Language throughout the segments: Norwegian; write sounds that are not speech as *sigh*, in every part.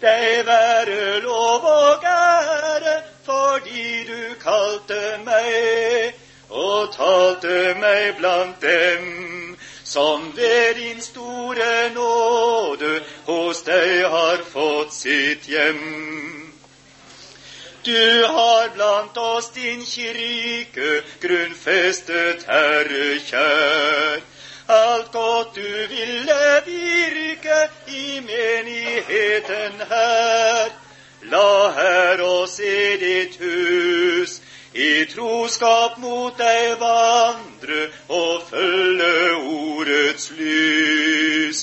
deg være lov og ære, fordi du kalte meg og talte meg blant dem som ved din store nåde hos deg har fått sitt hjem. Du har blant oss din kirke grunnfestet, Herre kjær. Alt godt du ville virke i menigheten her. La her oss i ditt hus i troskap mot deg vandre og følge ordets lys.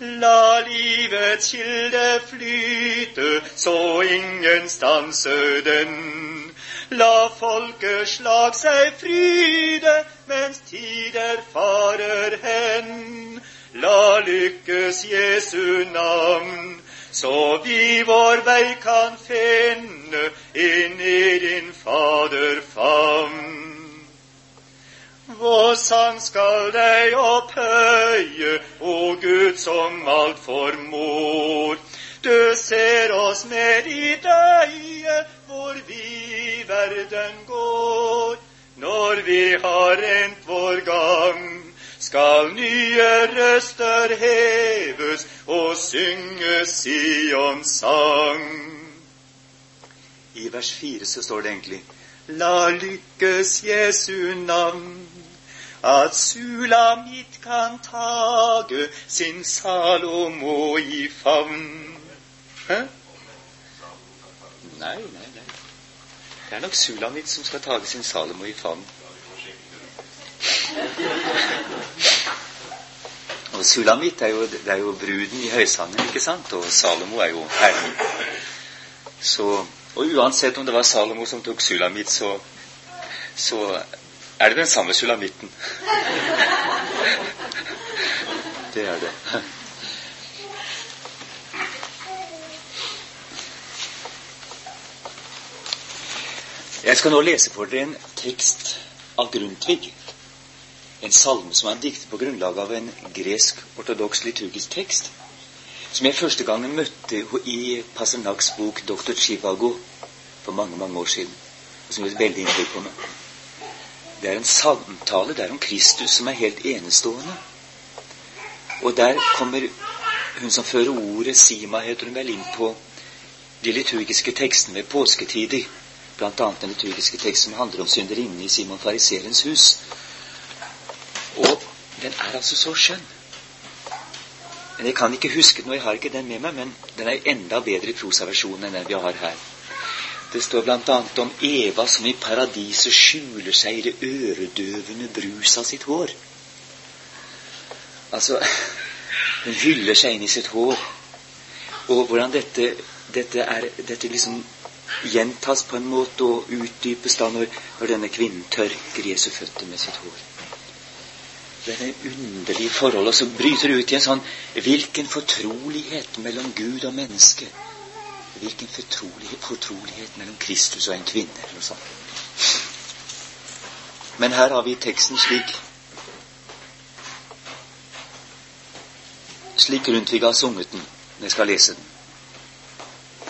La livets kilde flyte, så ingen stanser den. La folkeslag seg fryde mens tider farer hen. La lykkes Jesu navn så vi vår vei kan finne inn i din Fader favn. Vår sang skal deg opphøye, o Gud som alt formår. Du ser oss med ditt øye hvor vi i verden går. Når vi har rent vår gang, skal nye røster heves og synges Sions sang. I vers fire så står det egentlig La lykkes Jesu navn, at Sulamit kan tage sin Salomo i favn. Hæ? Nei, nei, nei. Det er nok Sulamit som skal tage sin Salomo i favn. Og Sulamit er jo, det er jo bruden i høysangen, ikke sant? Og Salomo er jo herren. Så, og uansett om det var Salomo som tok Sulamit, så, så er det den samme sulamitten. *laughs* det er det. Jeg skal nå lese for dere en tekst av Grundtvig en salme som er diktet på grunnlag av en gresk-ortodoks liturgisk tekst, som jeg første gangen møtte i Pasenaks bok 'Dr. Chivago' for mange mange år siden, og som gjorde veldig inntrykk på meg. Det er en samtale der om Kristus som er helt enestående. Og der kommer hun som fører ordet, Sima heter hun vel, inn på de liturgiske tekstene ved påsketider. Annet den liturgiske tekst som handler om synderinnen i Simon fariserens hus, og den er altså så skjønn. Men Jeg kan ikke huske den, og jeg har ikke den med meg, men den er enda bedre i prosaversjonen enn den vi har her. Det står bl.a. om Eva som i paradiset skjuler seg i det øredøvende brus av sitt hår. Altså *laughs* Hun hyller seg inn i sitt hår. Og hvordan dette, dette, er, dette liksom gjentas på en måte og utdypes da når, når denne kvinnen tørker Jesu føtter med sitt hår Dette underlige forholdet, så bryter ut i en sånn Hvilken fortrolighet mellom Gud og menneske. Hvilken fortrolighet, fortrolighet mellom Kristus og en kvinne, eller noe sånt. Men her har vi teksten slik Slik Rundtvig har sunget den. Jeg skal lese den.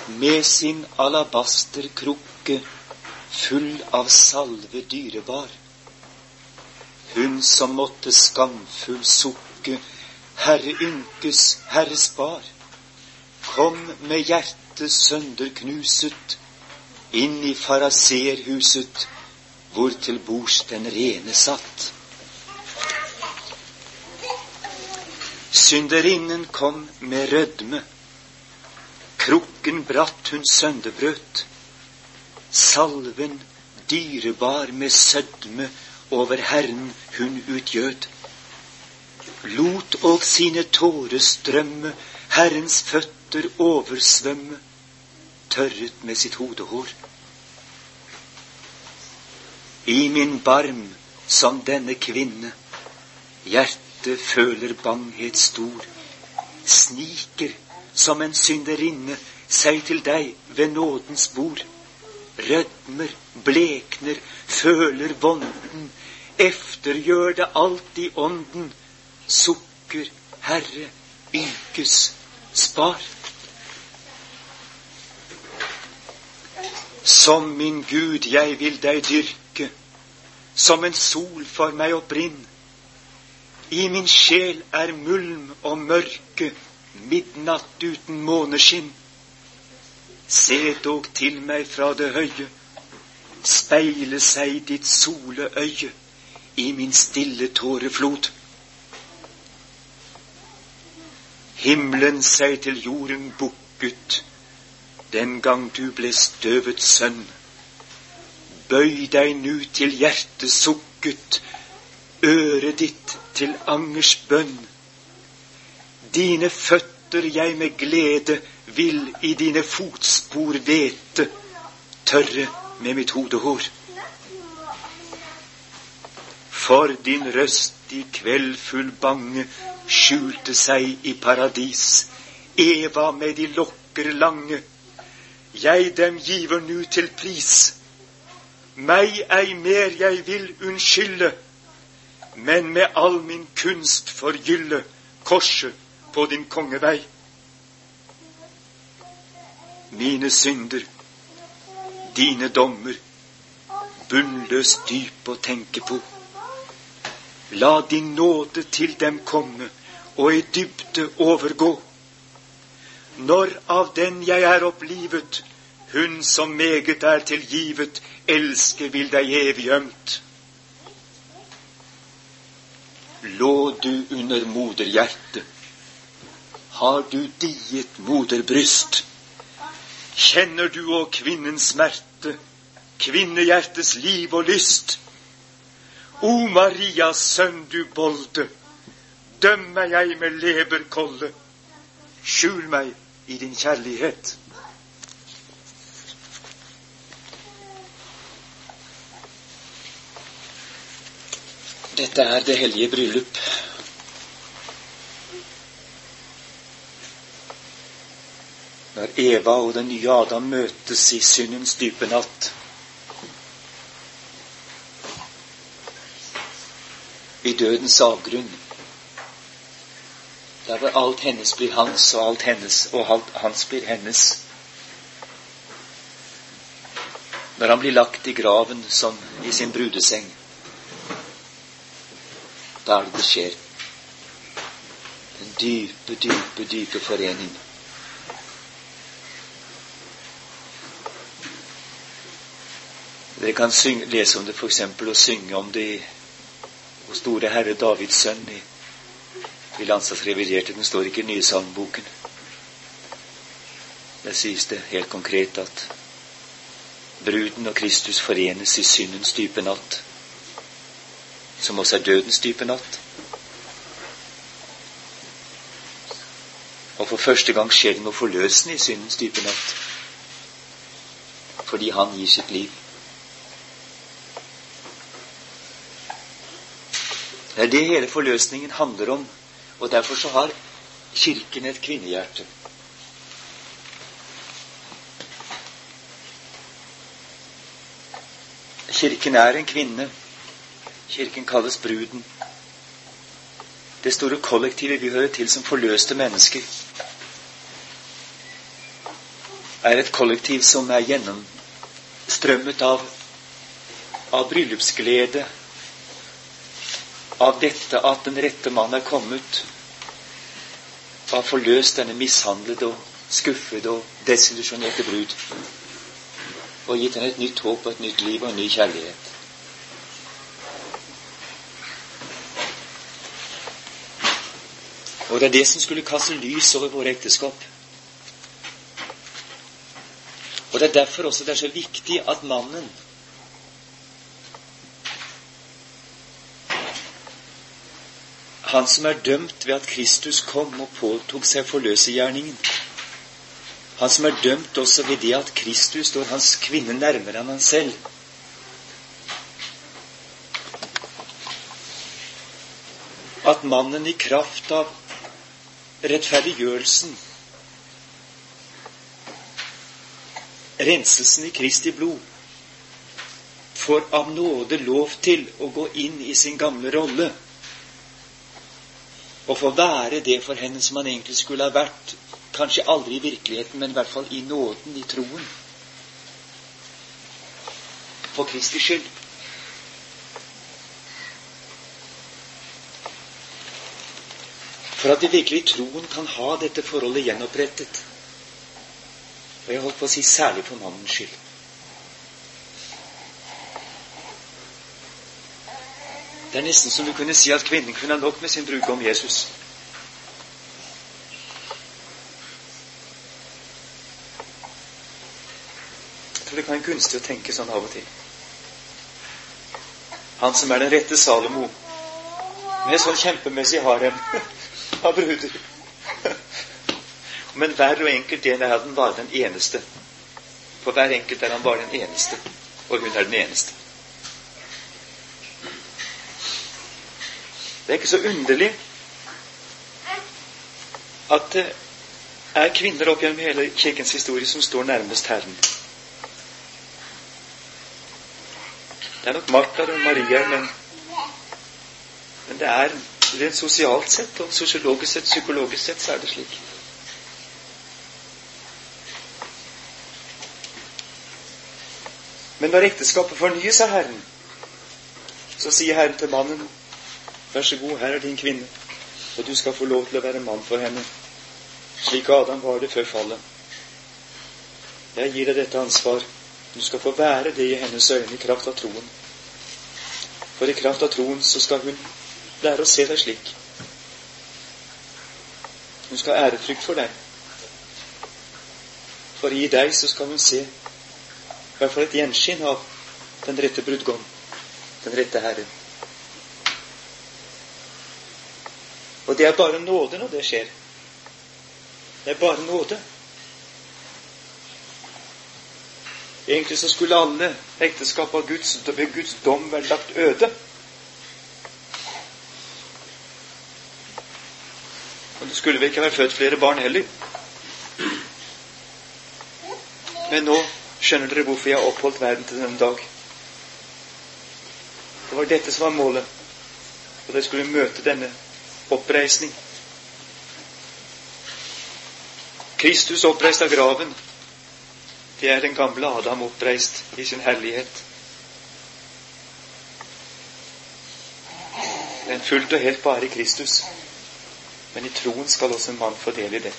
Med sin alabasterkrukke full av salve dyrebar hun som måtte skamfull sukke, Herre ynkes, Herre spar. Kom med hjertet sønderknuset inn i faraserhuset, hvor til bords den rene satt. Synderinnen kom med rødme, krukken bratt hun sønderbrøt, salven dyrebar med sødme over Herren hun utgjød. Lot og sine tårer strømme, Herrens føtter oversvømme, tørret med sitt hodehår. I min barm som denne kvinne, hjertet føler banghet stor, sniker som en synderinne seg til deg ved nådens bord. Rødmer, blekner, føler vonden, eftergjør det alt i ånden. Sukker, Herre, ynkes, spar. Som min Gud jeg vil deg dyrke, som en sol for meg opprinn. I min sjel er mulm og mørke, midnatt uten måneskinn. Se dog til meg fra det høye, speile seg ditt soleøye i min stille tåreflod. Himmelen seg til jorden bukket den gang du ble støvets sønn. Bøy deg nu til hjertet sukket, øret ditt til angers bønn. Dine føtter jeg med glede vil i dine fotspor vete, tørre med mitt hodehår. For din røst i kveld full bange skjulte seg i paradis. Eva med de lokker lange, jeg dem giver nu til pris. Meg ei mer jeg vil unnskylde, men med all min kunst forgylle korset på din kongevei. Mine synder, dine dommer, bunnløst dyp å tenke på. La din nåde til dem komme og i dybde overgå. Når av den jeg er opplivet, hun som meget er tilgivet, elske vil deg evig ømt. Lå du under moderhjertet, har du diet moderbryst. Kjenner du òg kvinnens smerte, kvinnehjertets liv og lyst? O Marias sønn du bolde, dømmer jeg med leberkolle. Skjul meg i din kjærlighet. Dette er det hellige bryllup. Når Eva og den nye Adam møtes i syndens dype natt. I dødens avgrunn. Der hvor alt hennes blir hans, og alt hennes og alt hans blir hennes. Når han blir lagt i graven som i sin brudeseng. Da er det det skjer. Den dype, dype, dype forening. Dere kan synge, lese om det f.eks. og synge om det hos store Herre Davids sønn i, i reviderte. Den står ikke i nye salmboken. Der sies det helt konkret at bruden og Kristus forenes i syndens dype natt som også er dødens dype natt. Og for første gang skjer det noe forløsende i syndens dype natt. Fordi han gir sitt liv. Det er det hele forløsningen handler om. Og derfor så har Kirken et kvinnehjerte. Kirken er en kvinne Kirken kalles bruden. Det store kollektivet vi hører til som forløste mennesker, er et kollektiv som er gjennomstrømmet av, av bryllupsglede, av dette at den rette mann er kommet, har forløst denne mishandlede og skuffede og desillusjonerte brud, og gitt henne et nytt håp og et nytt liv og en ny kjærlighet. Og det er det som skulle kaste lys over våre ekteskap. Og det er derfor også det er så viktig at mannen Han som er dømt ved at Kristus kom og påtok seg forløsergjerningen. Han som er dømt også ved det at Kristus står hans kvinne nærmere enn han selv. At mannen i kraft av rettferdiggjørelsen, renselsen i Kristi blod, får av nåde lov til å gå inn i sin gamle rolle og få være det for henne som han egentlig skulle ha vært, kanskje aldri i virkeligheten, men i hvert fall i nåden, i troen. for Kristi skyld. For at vi virkelig i troen kan ha dette forholdet gjenopprettet. Og jeg holdt på å si særlig for mannens skyld. Det er nesten som du kunne si at kvinnen kunne ha nok med sin brudgom Jesus. Jeg tror det kan være gunstig å tenke sånn av og til. Han som er den rette Salomo, med sånn kjempemessig harem av *laughs* bruder. Men hver og enkelt en er han bare den eneste. For hver enkelt er han bare den eneste, og hun er den eneste. Det er ikke så underlig at det er kvinner opp gjennom hele Kirkens historie som står nærmest Herren. Det er nok Martha og Maria, men, men det er rent sosialt sett og sosiologisk sett, psykologisk sett, så er det slik. Men når ekteskapet fornyes av Herren, så sier Herren til mannen, vær så god, her er din kvinne, og du skal få lov til å være mann for henne, slik Adam var det før fallet. Jeg gir deg dette ansvar. Du skal få være det i hennes øyne i kraft av troen. For i kraft av troen så skal hun lære å se deg slik. Hun skal ha ærefrykt for deg. For i deg så skal hun se i hvert fall et gjenskinn av den rette brudgom, den rette Herre. Og det er bare nåde når det skjer. Det er bare nåde. Egentlig så skulle alle ekteskap av Guds, ved Guds dom vært lagt øde. Og det skulle vel ikke vært født flere barn heller. Men nå skjønner dere hvorfor jeg har oppholdt verden til denne dag. Det var dette som var målet. Og dere skulle møte denne oppreisning. Kristus oppreist av graven. Det er den gamle Adam oppreist i sin herlighet. Den fullt og helt bare i Kristus. Men i troen skal også en mann få del i det.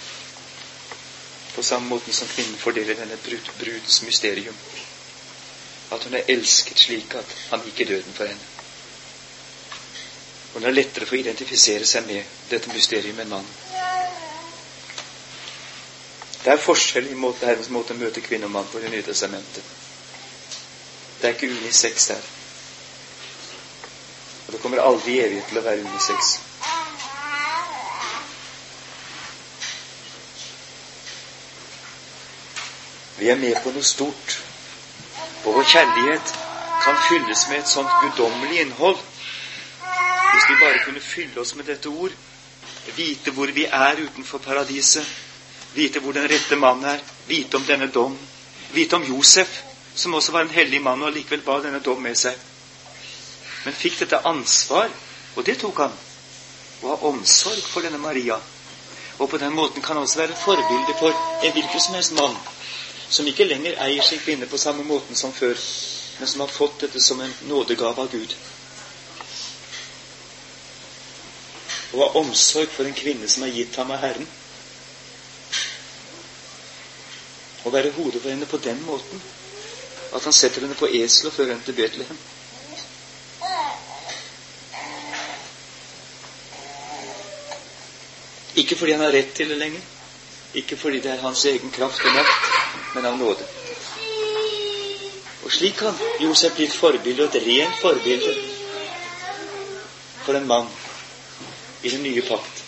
På samme måte som kvinnen fordeler denne brud, brudens mysterium. At hun er elsket slik at han gikk i døden for henne. Og det er lettere for å identifisere seg med dette mysteriet med en mann. Det er forskjell i måte, Herrens måte å møte kvinne og mann på i Det nye testamentet. Det er ikke unisex der. Og det kommer aldri i evighet til å være unisex. Vi er med på noe stort. Og vår kjærlighet kan fylles med et sånt guddommelig innhold. Hvis vi bare kunne fylle oss med dette ord, vite hvor vi er utenfor paradiset, vite hvor den rette mannen er, vite om denne dom, vite om Josef, som også var en hellig mann og allikevel bar denne dom med seg. Men fikk dette ansvar, og det tok han, å ha omsorg for denne Maria. Og på den måten kan han også være forbilde for en hvilken som helst mann som ikke lenger eier sin kvinne på samme måten som før, men som har fått dette som en nådegave av Gud. Og ha omsorg for en kvinne som er gitt ham av Herren. Å være hodet for henne på den måten at han setter henne på esel og fører henne til Betlehem. Ikke fordi han har rett til det lenger, ikke fordi det er hans egen kraft og makt, men av nåde. Og slik kan Josef bli et forbilde, og et rent forbilde, for en mann i den nye pakt.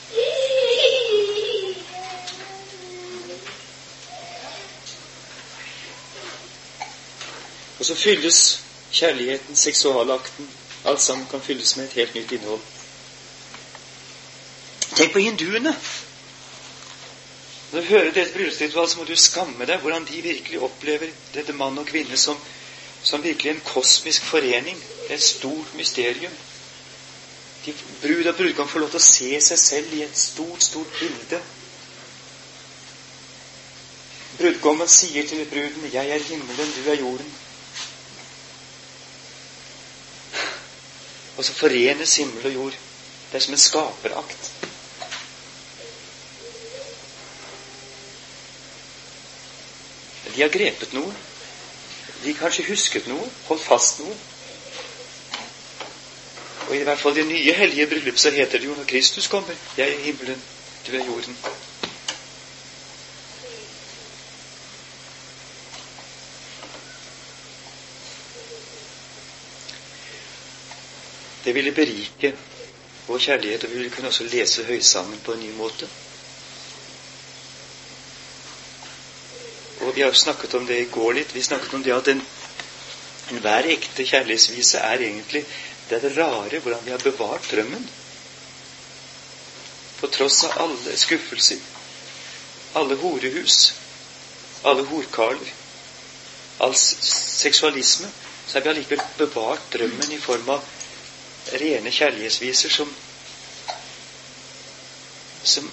Og så fylles kjærligheten, seksualakten, alt sammen kan fylles med et helt nytt innhold. Tenk på hinduene. Når du hører dette bryllupsritualet, så må du skamme deg hvordan de virkelig opplever dette mann og kvinne som, som virkelig en kosmisk forening. Et stort mysterium. De, brud og brudgom får lov til å se seg selv i et stort, stort bilde. Brudgommen sier til bruden 'Jeg er himmelen, du er jorden'. Og så forenes himmel og jord. Det er som en skaperakt. De har grepet noe. De kanskje husket noe, holdt fast noe. Og i hvert fall det nye hellige bryllup så heter det jo når Kristus kommer Jeg er himmelen, du er jorden. Det ville berike vår kjærlighet, og vi ville kunne også lese Høysangen på en ny måte. Og Vi har snakket om det i går litt. Vi snakket om det at en, ekte kjærlighetsvise er egentlig det er det rare hvordan vi har bevart drømmen. På tross av alle skuffelser, alle horehus, alle horkarler, all seksualisme, så har vi allikevel bevart drømmen i form av rene kjærlighetsviser som, som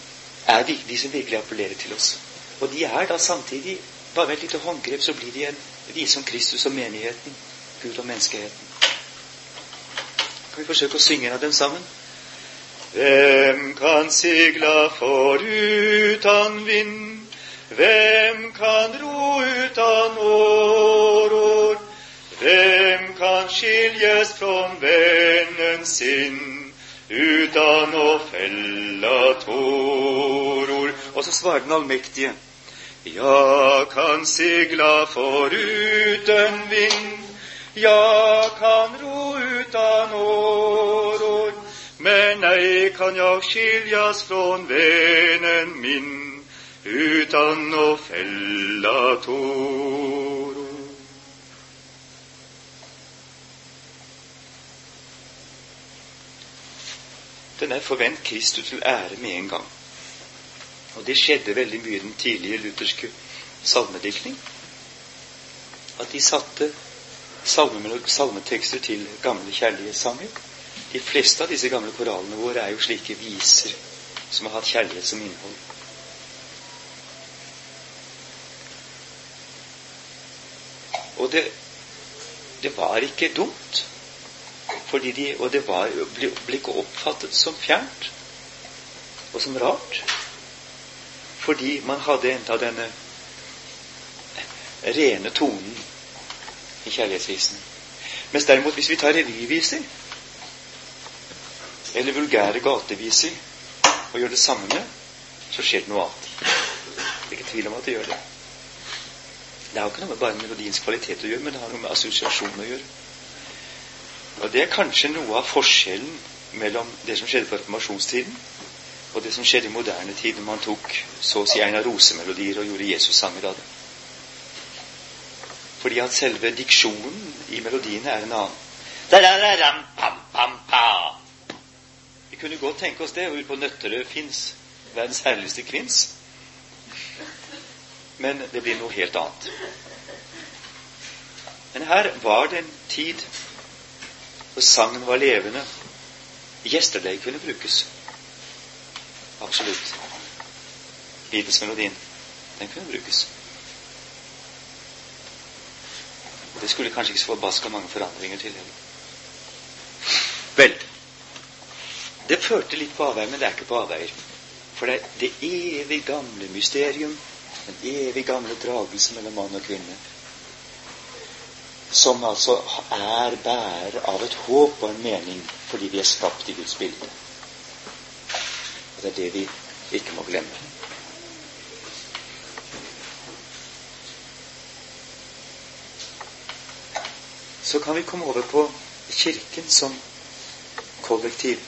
er de som virkelig appellerer til oss. Og de er da samtidig Bare med et lite håndgrep så blir de en vise om Kristus og menigheten, Gud og menneskeheten. Kan vi forsøke å synge en av dem sammen? Hvem kan sigla forutan vind? Hvem kan ro utan åror? Hvem kan skiljes från vennen sin utan å fella tåror? Og så svarer den allmektige. Ja, kan segla foruten vind, jag kan ro uten åror, men ei kan jeg skiljas från vennen min utan å fella tårer. Den er forvent Kristus til ære med en gang. Og det skjedde veldig mye i den tidlige lutherske salmediktning. At de satte salmetekster til gamle kjærlighetssanger. De fleste av disse gamle koralene våre er jo slike viser som har hatt kjærlighet som innhold. Og det, det var ikke dumt. De, og det var, ble, ble ikke oppfattet som fjernt og som rart. Fordi man hadde enda denne rene tonen i kjærlighetsvisen. Mens derimot, hvis vi tar revyviser eller vulgære gateviser og gjør det samme med, så skjer det noe annet. Det er ikke tvil om at det gjør det. Det har ikke noe med bare melodiens kvalitet å gjøre, men det har noe med assosiasjon å gjøre. Og det er kanskje noe av forskjellen mellom det som skjedde på reformasjonstiden, og det som skjedde i moderne tid, når man tok så å si en av rosemelodier og gjorde Jesus-sanger av det. Fordi at selve diksjonen i melodiene er en annen. Vi kunne godt tenke oss det. Ute på Nøtterøy fins verdens herligste kvinns. Men det blir noe helt annet. Men her var det en tid hvor sangen var levende. Yesterday kunne brukes. Absolutt. Beatles-melodien, den kunne brukes. Det skulle kanskje ikke så forbaska mange forandringer til heller. Vel, det førte litt på avveier, men det er ikke på avveier. For det er det evig gamle mysterium, den evig gamle dragelse mellom mann og kvinne, som altså er bærer av et håp og en mening fordi vi er skapt i Guds bilde. Og det er det vi ikke må glemme. Så kan vi komme over på Kirken som kollektiv.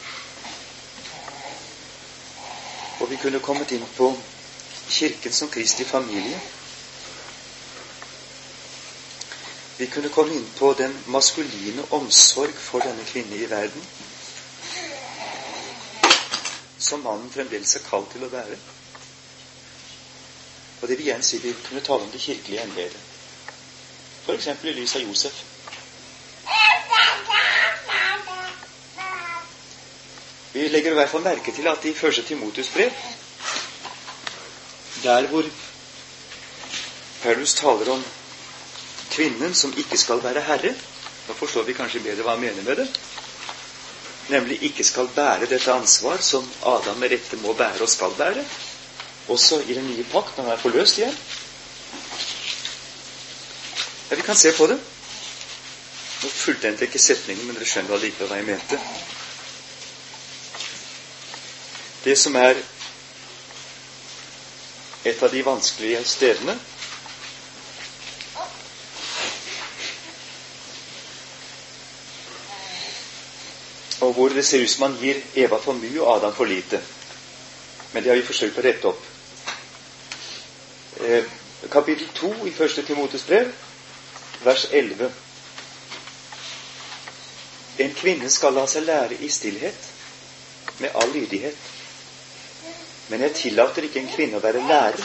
Og vi kunne kommet inn på Kirken som Kristi familie. Vi kunne komme inn på den maskuline omsorg for denne kvinne i verden som mannen fremdeles er kalt til å være. Og det vil igjen si vi kunne tale om det kirkelige embetet. F.eks. i lys av Josef. Vi legger i hvert fall merke til at i første Timotus brev, der hvor Paulus taler om kvinnen som ikke skal være herre Da forstår vi kanskje bedre hva han mener med det. nemlig ikke skal bære dette ansvar som Adam med rette må bære og skal bære, også i den nye pakt når han er forløst igjen. Ja, vi kan se på det. Nå fulgte jeg ikke setningen, men dere skjønner allikevel hva jeg mente. Det som er et av de vanskelige stedene og hvor det ser ut som man gir Eva for mye og Adam for lite. Men det har vi forsøkt å rette opp. Eh, kapittel 2 i første Timotes brev, vers 11. En kvinne skal la seg lære i stillhet, med all lydighet. Men jeg tillater ikke en kvinne å være lærer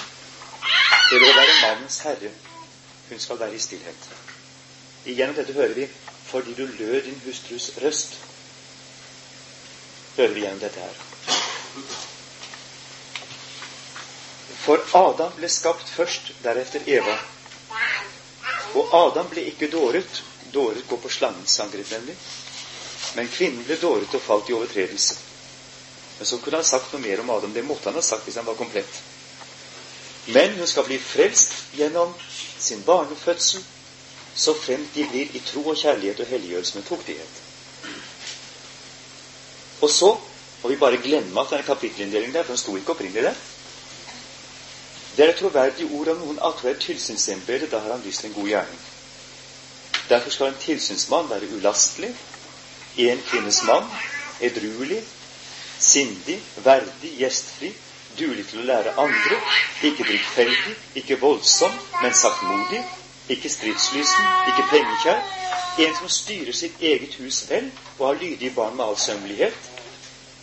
eller å være mannens herre. Hun skal være i stillhet. Igjennom dette hører vi fordi du lød din hustrus røst hører vi gjennom dette her. For Adam ble skapt først, deretter Eva. Og Adam ble ikke dåret. Dåret går på slangens angrep, nemlig. Men kvinnen ble dåret og falt i overtredelse. Men så kunne han sagt noe mer om Adam. Det måtte han ha sagt hvis han var komplett. Men hun skal bli frelst gjennom sin barnefødsel, så fremt de blir i tro og kjærlighet og helliggjørelse med fuktighet. Og så må vi bare glemme at det er en kapittelinndeling der, for den sto ikke opprinnelig der. Det er et troverdig ord av noen at det er tilsynsembete. Da har han lyst til en god gjerning. Derfor skal en tilsynsmann være ulastelig, en kvinnes mann, edruelig, sindig, verdig, gjestfri, duelig til å lære andre, ikke drikkfeldig, ikke voldsom, men saktmodig, ikke stridslysten, ikke pengekjær, en som styrer sitt eget hus vel og har lydige barn med all sømmelighet.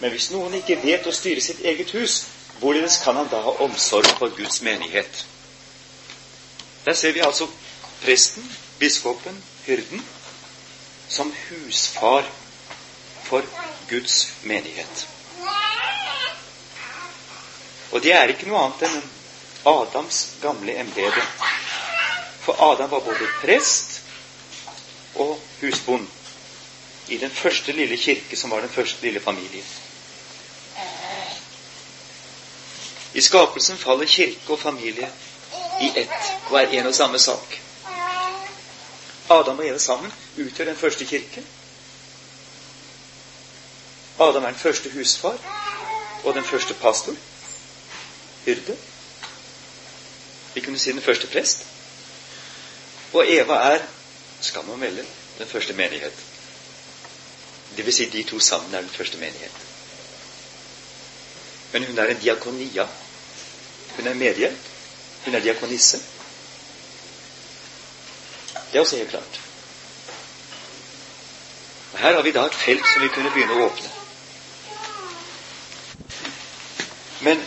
Men hvis noen ikke vet å styre sitt eget hus, hvorledes kan han da ha omsorg for Guds menighet? Der ser vi altså presten, biskopen, hyrden, som husfar for Guds menighet. Og det er ikke noe annet enn Adams gamle embete. For Adam var både prest og husbond i den første lille kirke, som var den første lille familie. I skapelsen faller kirke og familie i ett og er en og samme sak. Adam og Eve sammen utgjør den første kirken. Adam er den første husfar og den første pastor. Hyrde. Vi kunne si den første prest. Og Eva er skam man melde, den første menighet. Det vil si, de to sammen er den første menighet. Men hun er en diakonia. Hun er medhjelp. Hun er diakonisse. Det er også helt klart. Og Her har vi da et felt som vi kunne begynne å åpne. Men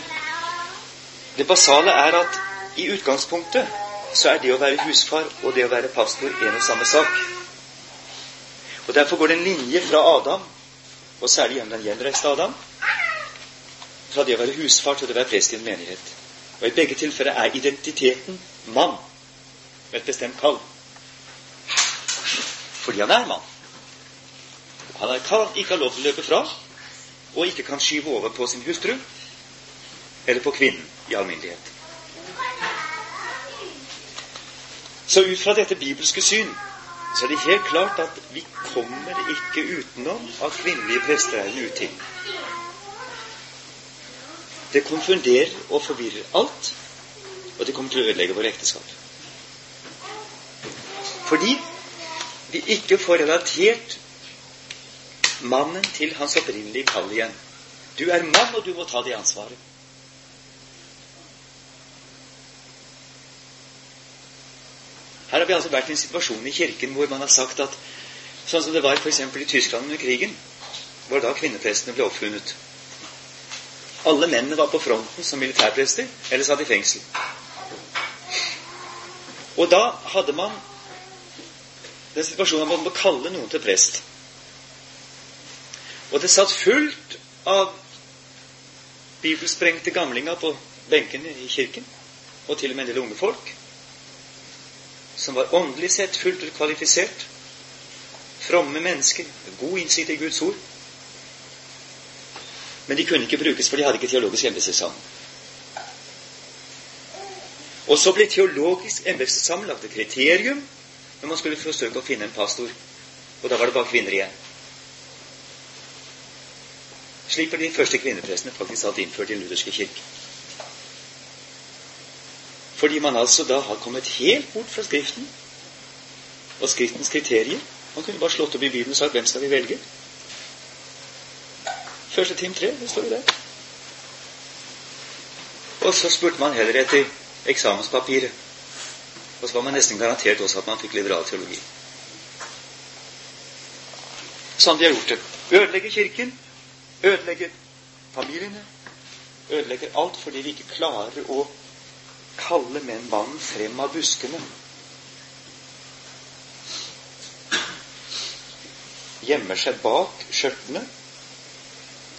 det basale er at i utgangspunktet så er det å være husfar og det å være pastor en og samme sak. Og Derfor går det en linje fra Adam, og særlig gjennom den gjenreiste Adam, fra det å være husfar til det å være prest i en menighet. Og I begge tilfeller er identiteten mann med et bestemt kall. Fordi han er mann. Han er kall, ikke har lov til å løpe fra, og ikke kan skyve over på sin hustru eller på kvinnen i alminnelighet. Så ut fra dette bibelske syn så er det helt klart at vi kommer ikke utenom at kvinnelige prester er en uting. Det konfunderer og forvirrer alt, og det kommer til å ødelegge våre ekteskap. Fordi vi ikke får relatert mannen til hans opprinnelige kall igjen. Du er mann, og du må ta det ansvaret. Her har vi altså vært i en situasjon i Kirken hvor man har sagt at sånn som det var f.eks. i Tyskland under krigen, hvor da kvinneprestene ble oppfunnet. Alle mennene var på fronten som militærprester, eller satt i fengsel. Og da hadde man den situasjonen at man måtte kalle noen til prest. Og det satt fullt av bibelsprengte gamlinger på benkene i kirken, og til og med en del unge folk som var åndelig sett fullt ut kvalifisert, fromme mennesker god innsikt i Guds ord, Men de kunne ikke brukes, for de hadde ikke teologisk embetseksamen. Og så ble teologisk embetseksamen lagt et kriterium når man skulle forsøke å finne en pastor. Og da var det bare kvinner igjen. Slik ble de første kvinneprestene faktisk alt innført i lutherske kirke. Fordi man altså da har kommet helt bort fra Skriften og Skriftens kriterier. Man kunne bare slått opp i Bibelen og sagt 'Hvem skal vi velge?' Første Tim 3, det står jo der. Og så spurte man heller etter eksamenspapiret. Og så var man nesten garantert også at man fikk liberal teologi. Sånn de har gjort det. Ødelegger Kirken, ødelegger familiene, ødelegger alt fordi vi ikke klarer å kalle menn mannen frem av buskene. Gjemmer seg bak skjørtene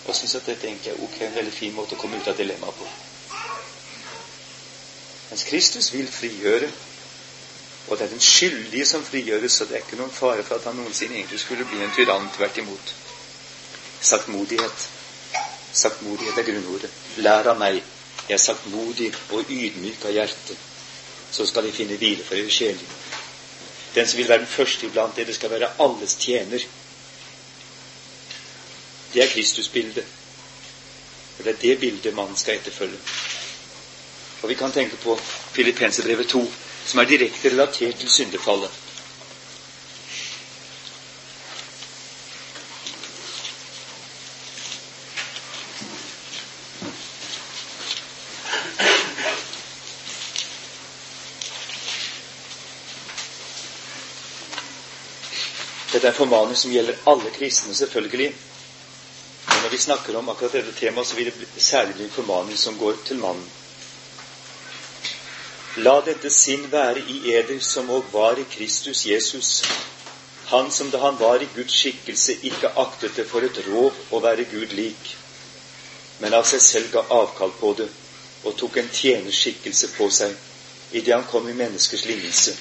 og syns at dette egentlig er ok, en veldig fin måte å komme ut av dilemmaet på. Mens Kristus vil frigjøre, og det er den skyldige som frigjøres, så det er ikke noen fare for at han noensinne egentlig skulle bli en tyrann. Tvert imot. Saktmodighet. Saktmodighet er grunnordet. Lær av meg. Jeg er saktmodig og ydmyk av hjerte. Så skal de finne hvile for deres. Den som vil være den første iblant dere, skal være alles tjener. Det er Kristusbildet. Og det er det bildet man skal etterfølge. Og vi kan tenke på Filippenserbrevet 2, som er direkte relatert til syndefallet. Dette er en formaning som gjelder alle kristne, selvfølgelig. Men når vi snakker om akkurat dette temaet, så vil det særlig bli en formaning som går til mannen. La dette sinn være i eder som òg var i Kristus Jesus, han som da han var i Guds skikkelse, ikke aktet det for et rov å være Gud lik, men av seg selv ga avkall på det og tok en tjenerskikkelse på seg idet han kom i menneskers lignelse.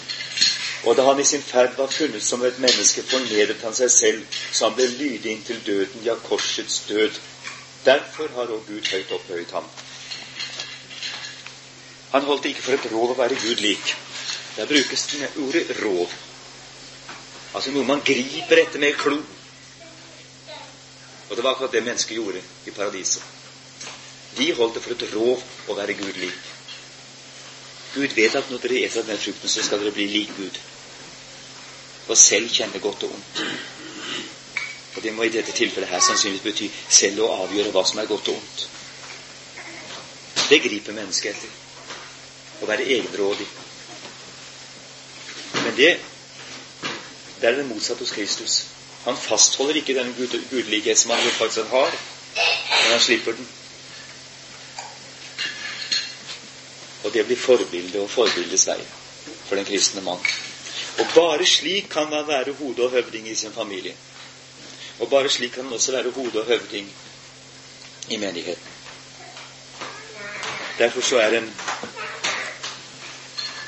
Og da han i sin ferd var funnet som et menneske, fornedret han seg selv, så han ble lydig inntil døden, ja, korsets død. Derfor har òg Gud høyt opphøyet ham. Han holdt ikke for et rov å være Gud lik. Der brukes det ordet rov. Altså noe man griper etter med klo. Og det var akkurat det mennesket gjorde i paradiset. De holdt det for et rov å være Gud lik. Gud vet at når dere eter av den frukten, så skal dere bli lik Gud. Og selv kjenne godt og ondt. Og det må i dette tilfellet her sannsynligvis bety selv å avgjøre hva som er godt og ondt. Det griper mennesket etter å være egenrådig. Men det, det er det motsatte hos Kristus. Han fastholder ikke den gud, gudelighet som han faktisk har, men han slipper den. Og det blir forbildet og forbildets vei for den kristne mann. Og bare slik kan man være hode og høvding i sin familie. Og bare slik kan man også være hode og høvding i menigheten. Derfor så er en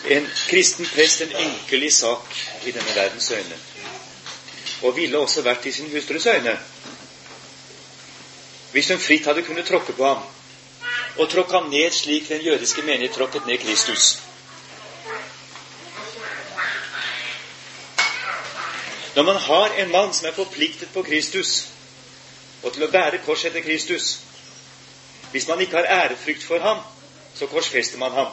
en kristen prest en ynkelig sak i denne verdens øyne, og ville også vært i sin hustrus øyne hvis hun fritt hadde kunnet tråkke på ham og tråkke ham ned slik den jødiske menighet tråkket ned Kristus. Når man har en mann som er forpliktet på Kristus, og til å bære kors etter Kristus Hvis man ikke har ærefrykt for ham, så korsfester man ham.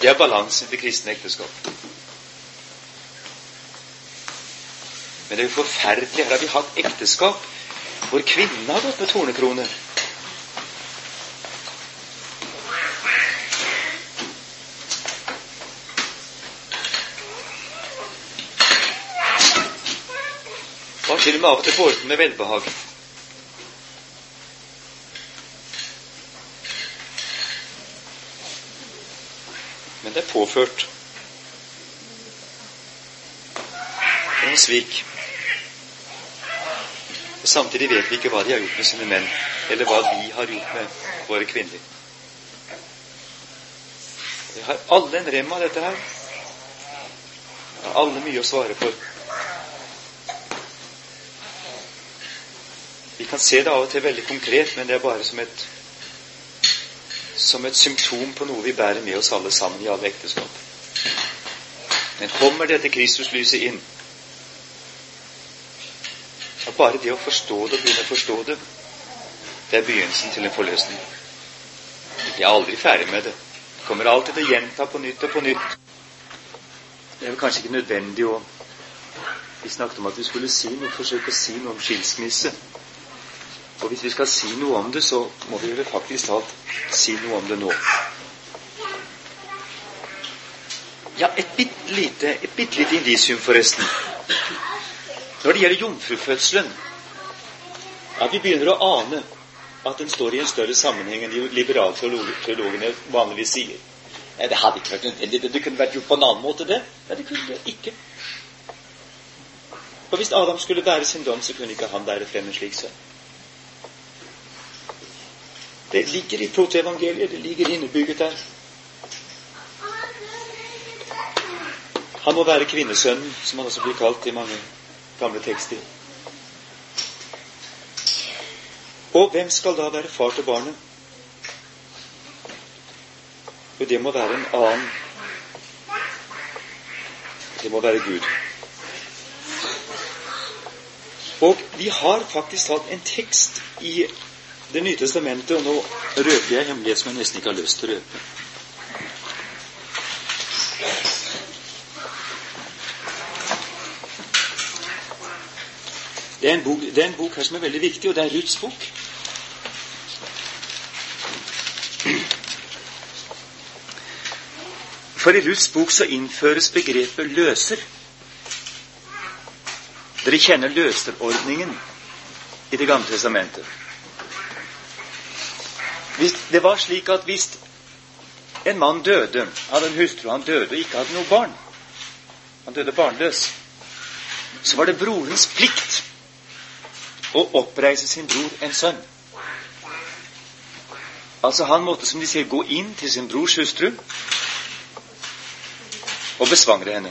Det er balansen til kristne ekteskap. Men det er jo forferdelig. Her har vi hatt ekteskap hvor kvinnen har gått med tornekrone. Til og med av og til båret med velbehag. Men det er påført. Noen svik. Og Samtidig vet vi ikke hva de har gjort med sine menn, eller hva vi har gjort med våre kvinner. Vi har alle en rem av dette her. har alle mye å svare for. Kan se det av og til veldig konkret, men det er bare som et, som et symptom på noe vi bærer med oss alle sammen i alle ekteskap. Men kommer dette Kristuslyset inn, og bare det å forstå det og begynne å forstå det, det er begynnelsen til en forløsning. Jeg er aldri ferdig med det. Jeg kommer alltid til å gjenta på nytt og på nytt. Det er vel kanskje ikke nødvendig å Vi snakket om at vi skulle si noe, forsøke å si noe om skilsmisse. Og hvis vi skal si noe om det, så må vi vel faktisk talt si noe om det nå. Ja, et bitte lite, et bitte lite indisium, forresten. Når det gjelder jomfrufødselen, at vi begynner å ane at den står i en større sammenheng enn de liberalteologene vanligvis sier. Ja, det hadde ikke vært nødvendig. Det kunne vært gjort på en annen måte, det. Ja, det kunne det ikke. For hvis Adam skulle bære sin dom, så kunne ikke han bære frem en slik sønn. Det ligger i protoevangeliet. Det ligger innebygget der. Han må være kvinnesønnen, som han også blir kalt i mange gamle tekster. Og hvem skal da være far til barnet? Jo, det må være en annen. Det må være Gud. Og vi har faktisk hatt en tekst i Det nye testamentet, og nå røper jeg hemmelighet som jeg nesten ikke har lyst til å røpe. Det er, bok, det er, en bok, her som er veldig viktig, og det er Ruths bok. For i Ruths bok så innføres begrepet 'løser'. Dere kjenner løserordningen i Det gamle testamentet. Hvis det var slik at hvis en mann døde, av en hustru, han døde og ikke hadde noe barn Han døde barnløs. Så var det brorens plikt å oppreise sin bror en sønn. Altså Han måtte, som de sier, gå inn til sin brors hustru og besvangre henne.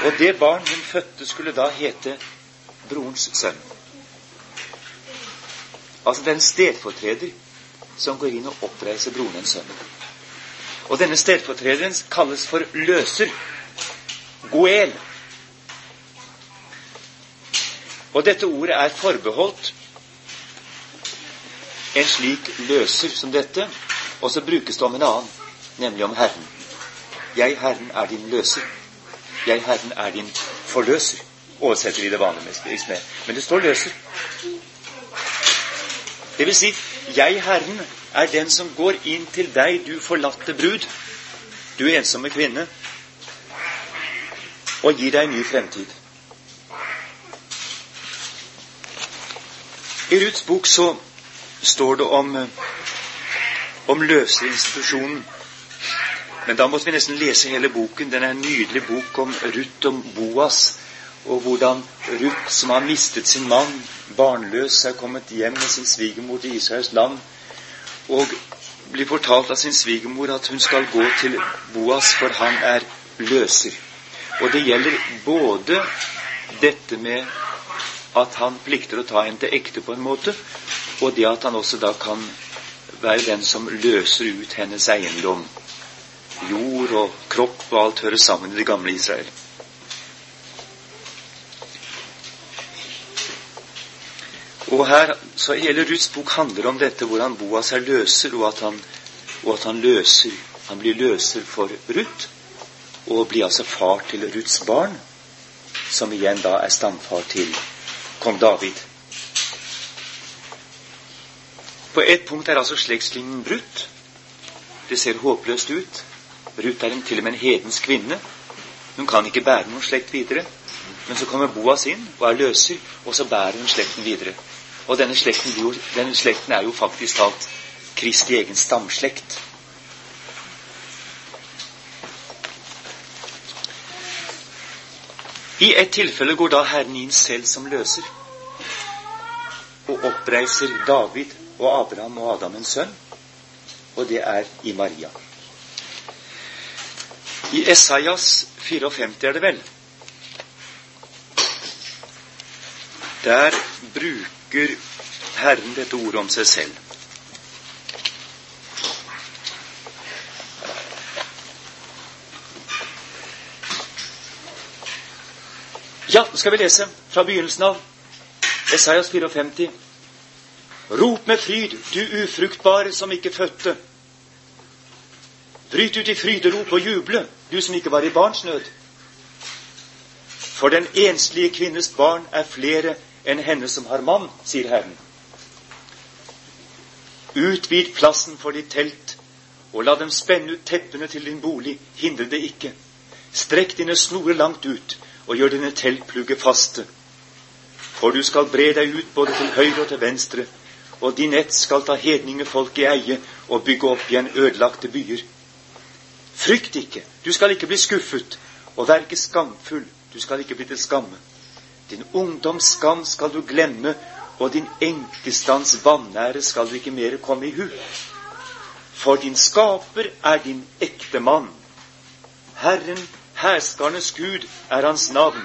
Og det barn hun fødte, skulle da hete brorens sønn. Altså det er en stedfortreder som går inn og oppreiser broren en sønn. Og denne stedfortrederen kalles for løser. Goel. Og dette ordet er forbeholdt en slik løser som dette, og så brukes det om en annen, nemlig om Herren. Jeg, Herren, er din løser. Jeg, Herren, er din forløser. Oversetter vi det vanligvis med. Men det står løser. Det vil si, jeg, Herren, er den som går inn til deg, du forlatte brud, du ensomme kvinne, og gir deg en ny fremtid. I Ruths bok så står det om, om løseinstitusjonen. Men da måtte vi nesten lese hele boken. Den er en nydelig bok om Ruth og Boas. Og hvordan Ruth, som har mistet sin mann, barnløs, er kommet hjem med sin svigermor til Israels land. Og blir fortalt av sin svigermor at hun skal gå til Boas, for han er løser. Og det gjelder både dette med at han plikter å ta henne til ekte på en måte, og det at han også da kan være den som løser ut hennes eiendom jord og kropp og alt hører sammen i det gamle Israel. Og her, så Hele Ruths bok handler om dette, hvordan Boas er løser, og at han, og at han løser. Han blir løser for Ruth, og blir altså far til Ruths barn, som igjen da er stamfar til kong David. På ett punkt er altså slektslinjen brutt. Det ser håpløst ut. Ruth er en, til og med en hedensk kvinne. Hun kan ikke bære noen slekt videre. Men så kommer Boas inn og er løser, og så bærer hun slekten videre. Og denne slekten, denne slekten er jo faktisk talt Kristi egen stamslekt. I ett tilfelle går da Herren inn selv som løser og oppreiser David og Abraham og Adam en sønn, og det er i Maria. I Esaias 54 er det vel. Der bruker Herren dette ordet om seg selv. Ja, nå skal vi lese fra begynnelsen av Esaias 54. Rop med fryd, du ufruktbare som ikke fødte. Bryt ut i fryderop og juble, du som ikke var i barns nød. For den enslige kvinnes barn er flere enn henne som har mann, sier Herren. Utvid plassen for ditt telt, og la dem spenne ut teppene til din bolig, hindre det ikke. Strekk dine snorer langt ut, og gjør dine teltplugger faste. For du skal bre deg ut både til høyre og til venstre, og din ett skal ta hedningefolk i eie og bygge opp igjen ødelagte byer. Frykt ikke, du skal ikke bli skuffet, og vær ikke skamfull, du skal ikke bli til skamme. Din ungdoms skam skal du glemme, og din enkestands vanære skal du ikke mer komme i hu. For din skaper er din ekte mann. Herren, hærskarnes Gud, er hans navn.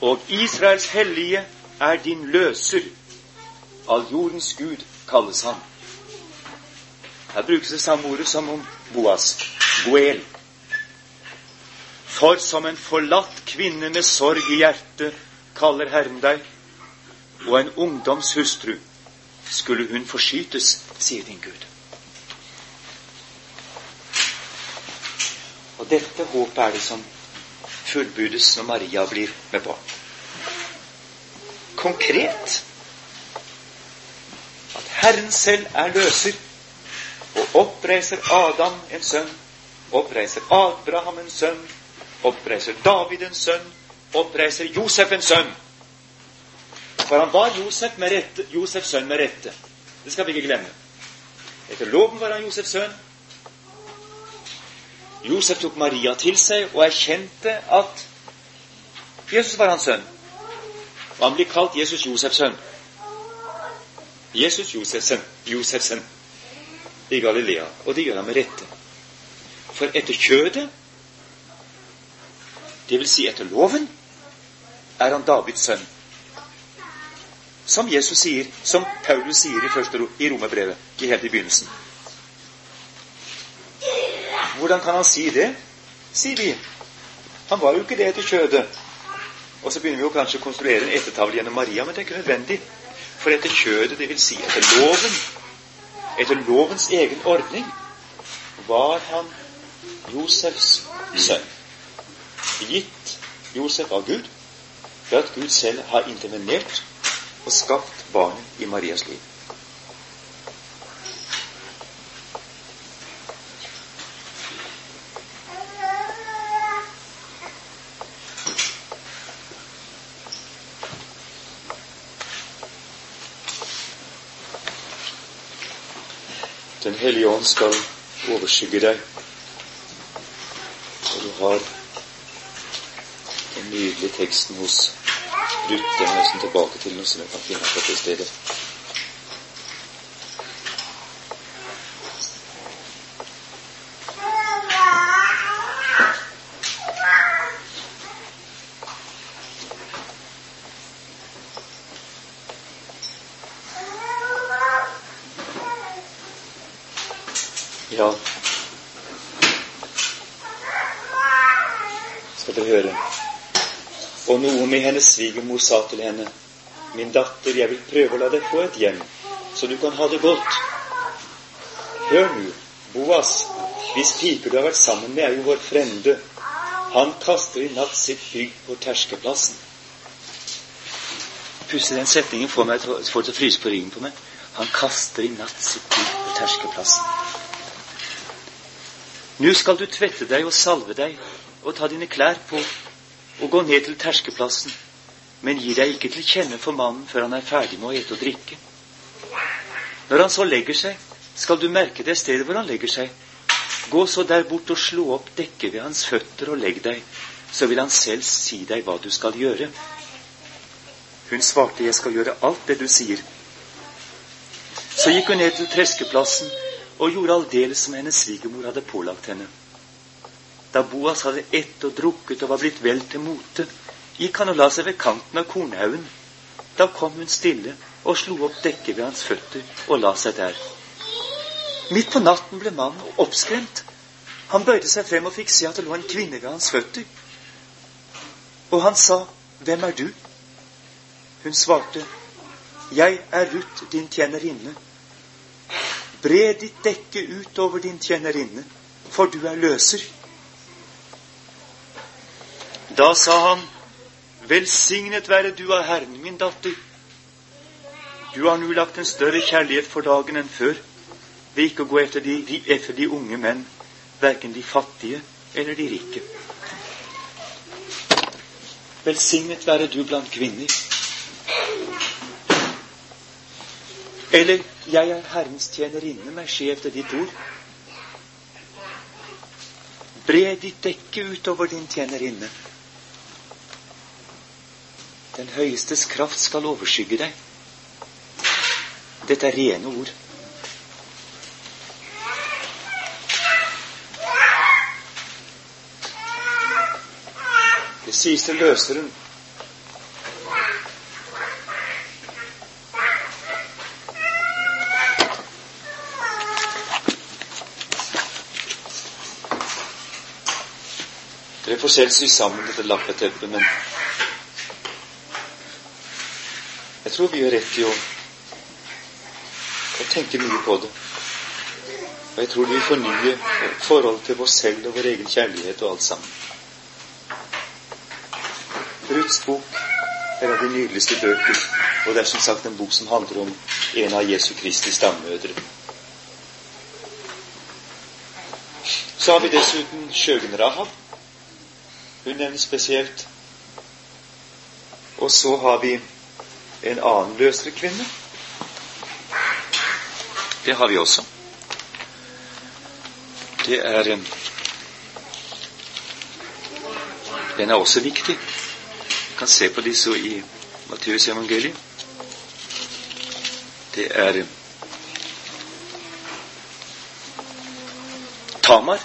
Og Israels hellige er din løser. All jordens Gud kalles han. Her brukes det samme ordet som om Boas. Goel. For som en forlatt kvinne med sorg i hjertet kaller Herren deg, og en ungdomshustru skulle hun forskytes, sier din Gud. Og dette håpet er det som fullbudes når Maria blir med barn. Konkret at Herren selv er løser og oppreiser Adam en sønn, oppreiser Abraham en sønn, oppreiser David en sønn, oppreiser Josef en sønn. For han var Josef rette, Josefs sønn med rette. Det skal vi ikke glemme. Etter loven var han Josefs sønn. Josef tok Maria til seg og erkjente at Jesus var hans sønn. Og han blir kalt Jesus Josefs sønn. Jesus Josefsen, Josefsen i Galilea. Og det gjør han med rette. For etter kjødet, det vil si etter loven, er han Davids sønn. Som Jesus sier, som Paulus sier i, første, i romerbrevet, i helt i begynnelsen. Hvordan kan han si det, sier vi. Han var jo ikke det etter kjødet. Og så begynner vi jo kanskje å konstruere en ettertavle gjennom Maria, men det er ikke nødvendig. For etter kjødet, det vil si etter loven, etter lovens egen ordning, var han Josefs sønn. Gitt Josef av Gud ved at Gud selv har intervenert og skapt barnet i Marias liv. Den hellige ånd skal overskygge deg, og du har den nydelige teksten hos Ruth. Den er nesten tilbake til noe som jeg kan finne på det stedet. Ja Skal dere høre. Og noen med hennes svigermor sa til henne, Min datter, jeg vil prøve å la deg få et hjem, så du kan ha det godt. Hør nu, Boas, hvis piker du har vært sammen med, er jo vår frende. Han kaster i natt sitt bygg på terskeplassen. Pussig den setningen får meg får til å fryse på ryggen på meg. Han kaster i natt sitt bygg på terskeplassen. Nå skal du tvette deg og salve deg og ta dine klær på og gå ned til terskeplassen, men gi deg ikke til kjenne for mannen før han er ferdig med å ete og drikke. Når han så legger seg, skal du merke det stedet hvor han legger seg. Gå så der bort og slå opp dekket ved hans føtter og legg deg, så vil han selv si deg hva du skal gjøre. Hun svarte, jeg skal gjøre alt det du sier. Så gikk hun ned til treskeplassen og gjorde aldeles som hennes svigermor hadde pålagt henne. Da Boas hadde ett og drukket og var blitt vel til mote, gikk han og la seg ved kanten av kornhaugen. Da kom hun stille og slo opp dekket ved hans føtter og la seg der. Midt på natten ble mannen oppskremt. Han bøyde seg frem og fikk se at det lå en kvinne ved hans føtter. Og han sa, Hvem er du? Hun svarte, Jeg er Ruth, din tjenerinne. Bre ditt dekke ut over din tjenerinne, for du er løser. Da sa han, Velsignet være du av Herren, min datter. Du har nå lagt en større kjærlighet for dagen enn før, ved ikke å gå etter de, etter de unge menn, verken de fattige eller de rike. Velsignet være du blant kvinner. Eller jeg er Herrens tjenerinne, meg skje etter ditt ord. Bre ditt dekke utover din tjenerinne. Den høyestes kraft skal overskygge deg. Dette er rene ord. Det sies til løseren Dere får selv sy sammen dette lappeteppet, men jeg tror vi gjør rett i å, å tenke mye på det. Og jeg tror det vil fornye forholdet til oss selv og vår egen kjærlighet og alt sammen. Ruths bok er av de nydeligste bøker, og det er som sagt en bok som handler om en av Jesu Kristi stammødre. Så har vi dessuten Sjøgen Rahab. Hun nevnes spesielt. Og så har vi en annen løsere kvinne. Det har vi også. Det er Den er også viktig. Vi kan se på disse i Matteus evangeliet. Det er Tamar.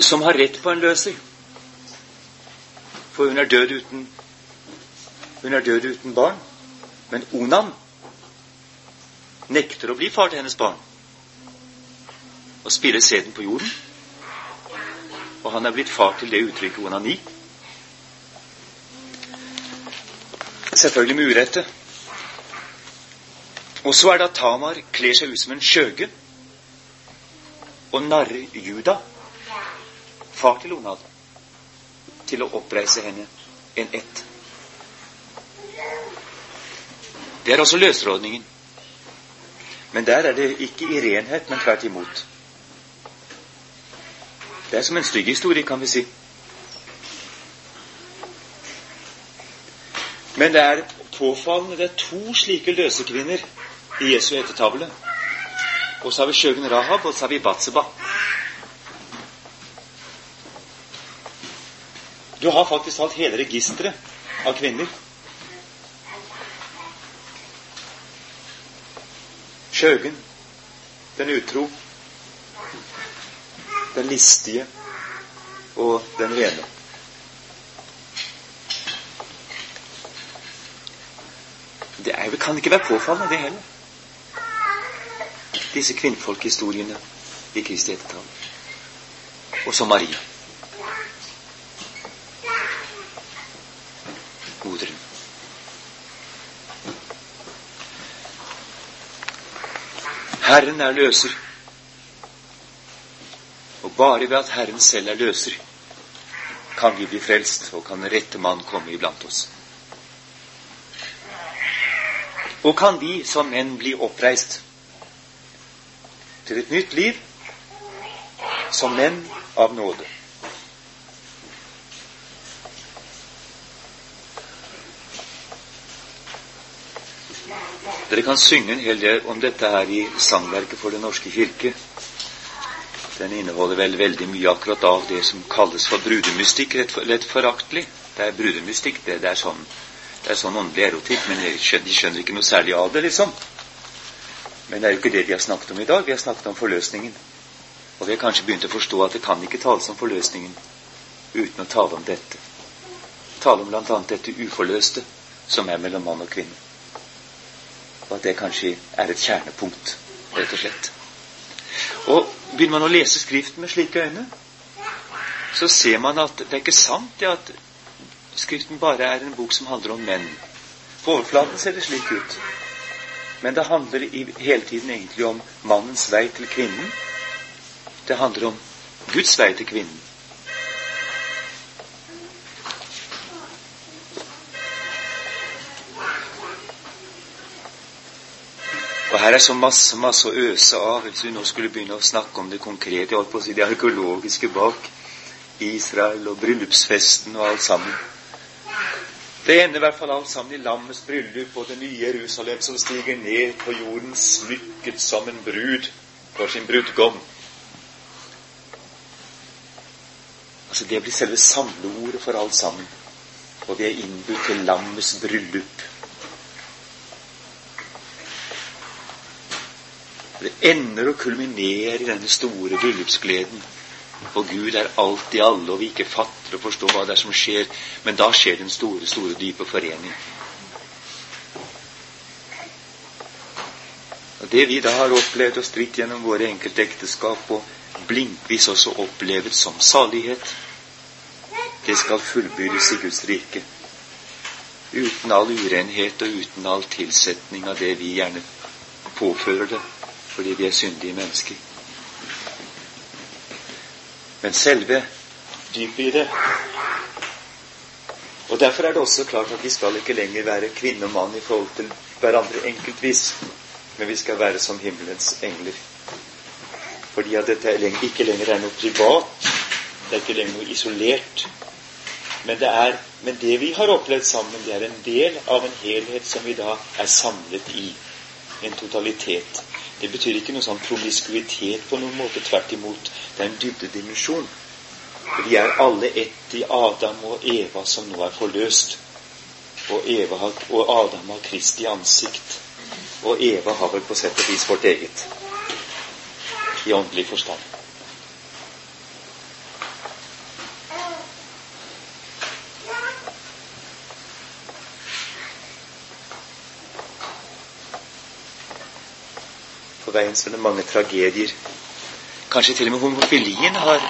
som har rett på en løser. For hun er død uten Hun er død uten barn. Men Onan nekter å bli far til hennes barn og spiller sæden på jorden. Og han er blitt far til det uttrykket onani. Selvfølgelig med urette. Og så er det at Tamar kler seg ut som en skjøge og narrer Juda far til Onad til å oppreise henne enn ett. Det er også løsrådningen. Men der er det ikke i renhet, men tvert imot. Det er som en stygg historie, kan vi si. Men det er påfallende det er to slike løsekvinner i Jesu ettertavle. Og så har vi Sjøgen Rahab, og så har vi Batseba. Du har faktisk hatt hele registeret av kvinner. Skjøgen, den utro, den listige og den rene. Det er, kan ikke være påfallende, det heller. Disse kvinnfolkhistoriene i Kristi ettertall. Og så Maria. Moderen. Herren er løser. Og bare ved at Herren selv er løser, kan vi bli frelst, og kan rette mann komme iblant oss. Og kan vi som menn bli oppreist til et nytt liv som menn av nåde. Dere kan synge en hel del om dette her i sangverket for Den norske kirke. Den inneholder vel veldig mye akkurat av det som kalles for brudemystikk, rett, for, lett foraktelig. Det er brudemystikk, det, det, er sånn, det er sånn åndelig erotikk, men de skjønner, de skjønner ikke noe særlig av det, liksom. Men det er jo ikke det vi har snakket om i dag. Vi har snakket om forløsningen. Og vi har kanskje begynt å forstå at det kan ikke tales om forløsningen uten å tale om dette. Tale om bl.a. dette uforløste som er mellom mann og kvinne. Og at det kanskje er et kjernepunkt, rett og slett. Og begynner man å lese Skriften med slike øyne, så ser man at det er ikke sant det at Skriften bare er en bok som handler om menn. På overflaten ser det slik ut. Men det handler i, hele tiden egentlig om mannens vei til kvinnen. Det handler om Guds vei til kvinnen. Og her er så masse masse å øse av hvis vi nå skulle begynne å snakke om det konkrete, holdt på å si det arkeologiske bak Israel og bryllupsfesten og alt sammen. Det ender i hvert fall alt sammen i lammets bryllup og det nye Jerusalem som stiger ned på jorden smykket som en brud for sin brudgom. Altså Det blir selve samleordet for alt sammen. Og vi er innbudt til lammets bryllup. Det ender og kulminerer i denne store bryllupsgleden. Og Gud er alt i alle, og vi ikke fatter og forstår hva det er som skjer. Men da skjer den store, store, dype forening. Og Det vi da har opplevd og stritt gjennom våre enkelte ekteskap, og blinkvis også opplevet som salighet, det skal fullbyrdes i Guds rike. Uten all urenhet og uten all tilsetning av det vi gjerne påfører det fordi vi er syndige mennesker. Men selve dypet i det Og Derfor er det også klart at vi skal ikke lenger være kvinne og mann i forhold til hverandre enkeltvis, men vi skal være som himmelens engler. Fordi at dette ikke lenger er noe privat, det er ikke lenger noe isolert. Men det, er, men det vi har opplevd sammen, det er en del av en helhet som vi da er samlet i. En totalitet. Det betyr ikke noe sånn promiskuitet på noen måte. Tvert imot. Det er en dybdedimensjon. Vi er alle ett i Adam og Eva som nå er forløst. Og, Eva har, og Adam har Kristi ansikt. Og Eva har vel på sett og vis vårt eget. I åndelig forstand. Veien så det er mange tragedier. Kanskje til og med homofilien har,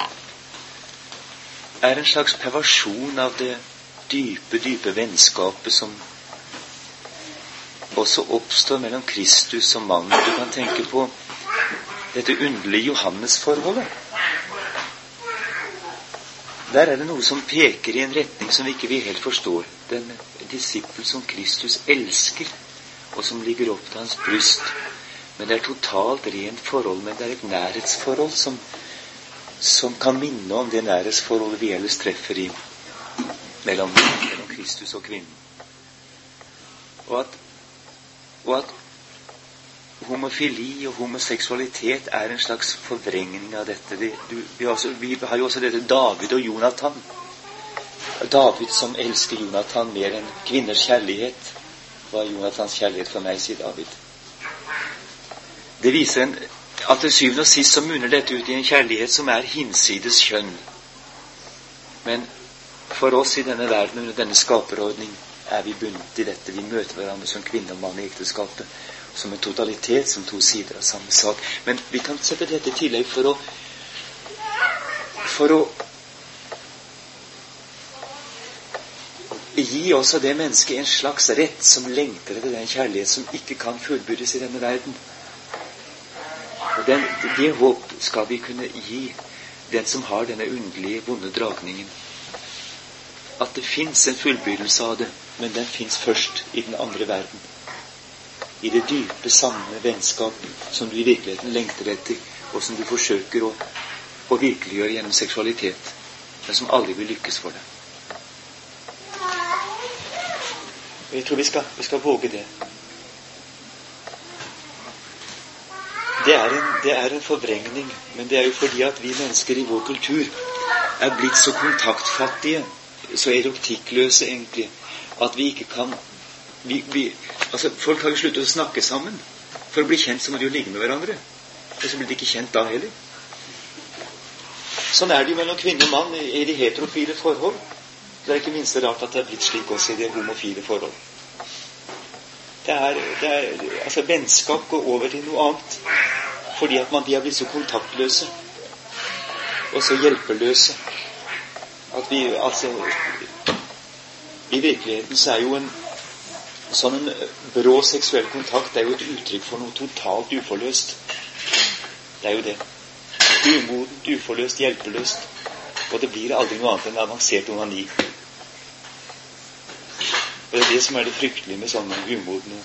er en slags perversjon av det dype, dype vennskapet som også oppstår mellom Kristus og mannen. Du kan tenke på dette underlige Johannes-forholdet. Der er det noe som peker i en retning som vi ikke helt forstår. Den disippel som Kristus elsker, og som ligger opp til hans bryst. Men det er totalt rent forhold. Men det er et nærhetsforhold som, som kan minne om det nærhetsforholdet vi ellers treffer i mellom, mellom Kristus og kvinnen. Og at, og at homofili og homoseksualitet er en slags forvrengning av dette. Vi, du, vi, også, vi, har jo også dette David og Jonathan. David som elsker Jonathan mer enn kvinners kjærlighet. Hva er Jonathans kjærlighet for meg, sier David. Det viser en, at til syvende og sist så munner dette ut i en kjærlighet som er hinsides kjønn. Men for oss i denne verden under denne skaperordning er vi bundet i dette. Vi møter hverandre som kvinne og mann i ekteskapet. Som en totalitet, som to sider av samme sak. Men vi kan sette dette i tillegg for å for å gi også det mennesket en slags rett som lengter etter den kjærlighet som ikke kan fullbyrdes i denne verden. Og den, Det håp skal vi kunne gi den som har denne underlige, vonde dragningen. At det fins en fullbyrdelse av det, men den fins først i den andre verden. I det dype, sanne vennskap som du i virkeligheten lengter etter, og som du forsøker å, å virkeliggjøre gjennom seksualitet, men som aldri vil lykkes for deg. Jeg tror vi skal, vi skal våge det. Det er, en, det er en forvrengning. Men det er jo fordi at vi mennesker i vår kultur er blitt så kontaktfattige, så eroktikkløse egentlig, at vi ikke kan vi, vi, altså Folk har jo sluttet å snakke sammen For å bli kjent så må de jo ligge med hverandre. Og så blir de ikke kjent da heller. Sånn er det jo mellom kvinne og mann i de heterofile forhold. Det er ikke minst rart at det er blitt slik også i de homofile forhold. Det er, det er, altså Vennskap går over til noe annet fordi at man, de har blitt så kontaktløse og så hjelpeløse at vi altså I virkeligheten så er jo en sånn en brå seksuell kontakt det er jo et uttrykk for noe totalt uforløst. Det er jo det. Umodent, uforløst, hjelpeløst. Og det blir aldri noe annet enn avansert onani. Og det er det som er det fryktelige med sånne umodne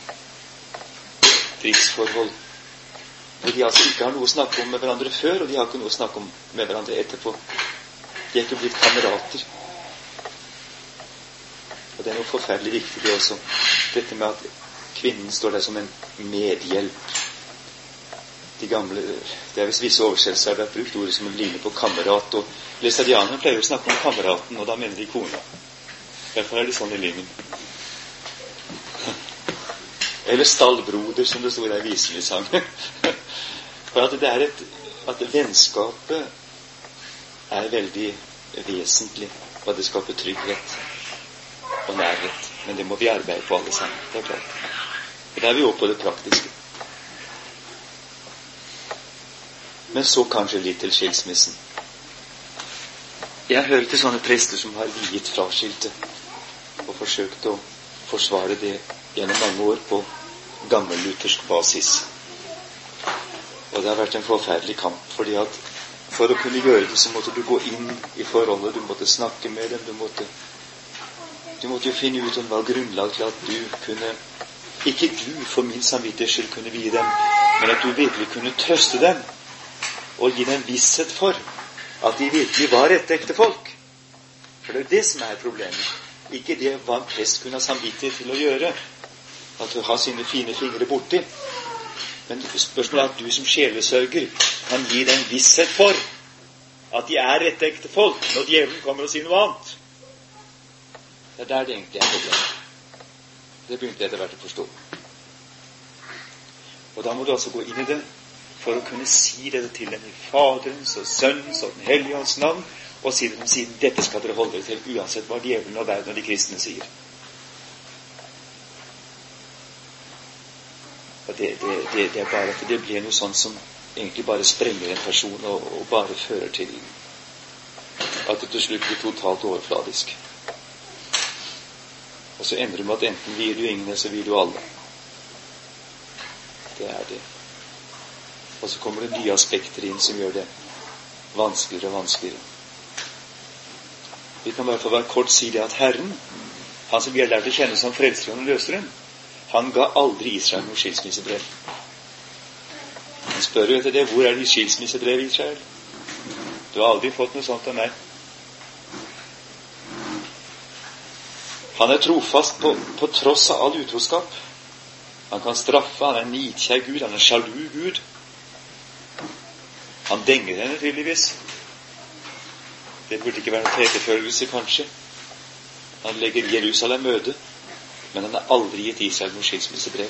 krigsforhold. Hvor de altså ikke har noe å snakke om med hverandre før, og de har ikke noe å snakke om med hverandre etterpå. De er ikke blitt kamerater. Og det er noe forferdelig viktig, det også. Dette med at kvinnen står der som en medhjelp. De gamle, Det er visst visse oversettelser der det er brukt ordet som ligner på kamerat. og Læstadianerne pleier å snakke om kameraten, og da mener de kona. Derfor er det sånn i Lyngen. Eller stallbroder, som det står i visen vi sang. For at det er et at vennskapet er veldig vesentlig, og det skaper trygghet og nærhet. Men det må vi arbeide på alle sammen. Det er klart. Og da er vi over på det praktiske. Men så kanskje litt til skilsmissen. Jeg hører til sånne prester som har viet fraskilte og forsøkt å forsvare det gjennom mange år på gammelluthersk basis. Og det har vært en forferdelig kamp, fordi at for å kunne gjøre det, så måtte du gå inn i forholdet. Du måtte snakke med dem. Du måtte, du måtte jo finne ut om var grunnlag til at du kunne Ikke du for min samvittighets skyld kunne vie dem, men at du virkelig kunne trøste dem og gi dem visshet for at de virkelig var rettekte folk. For det er det som er problemet. Ikke det hva en prest kunne ha samvittighet til å gjøre. At ha sine fine fingre borti. Men spørsmålet er at du som sjelesørger kan gi dem visshet for at de er rette folk når djevelen kommer og sier noe annet. Det er der det egentlig er problemet. Det begynte jeg etter hvert å forstå. Og da må du altså gå inn i det for å kunne si dette til dem i Faderens og Sønnens og Den hellige ånds navn, og si det dem siden dette skal dere holde dere til, uansett hva djevelen og verden og de kristne sier. Og det, det, det, det, er bare at det blir noe sånt som egentlig bare sprenger en person, og, og bare fører til at det til slutt blir totalt overfladisk. Og så ender det med at enten vil du ingen, eller så vil du alle. Det er det. Og så kommer det nye aspekter inn som gjør det vanskeligere og vanskeligere. Vi kan bare for å være kort si det at Herren, han som vi har lært å kjenne som frelseren og løseren, han ga aldri Israel noe skilsmissebrev. Han spør jo etter det. Hvor er de skilsmissebrev Israel? Du har aldri fått noe sånt av meg. Han er trofast på, på tross av all utroskap. Han kan straffe, han er en nidkjær Gud, han er sjalu Gud. Han denger henne tydeligvis. Det burde ikke være noen tetefølelse, kanskje. Han legger Jerusalem øde. Men han har aldri gitt Israel noe skilsmissebrev.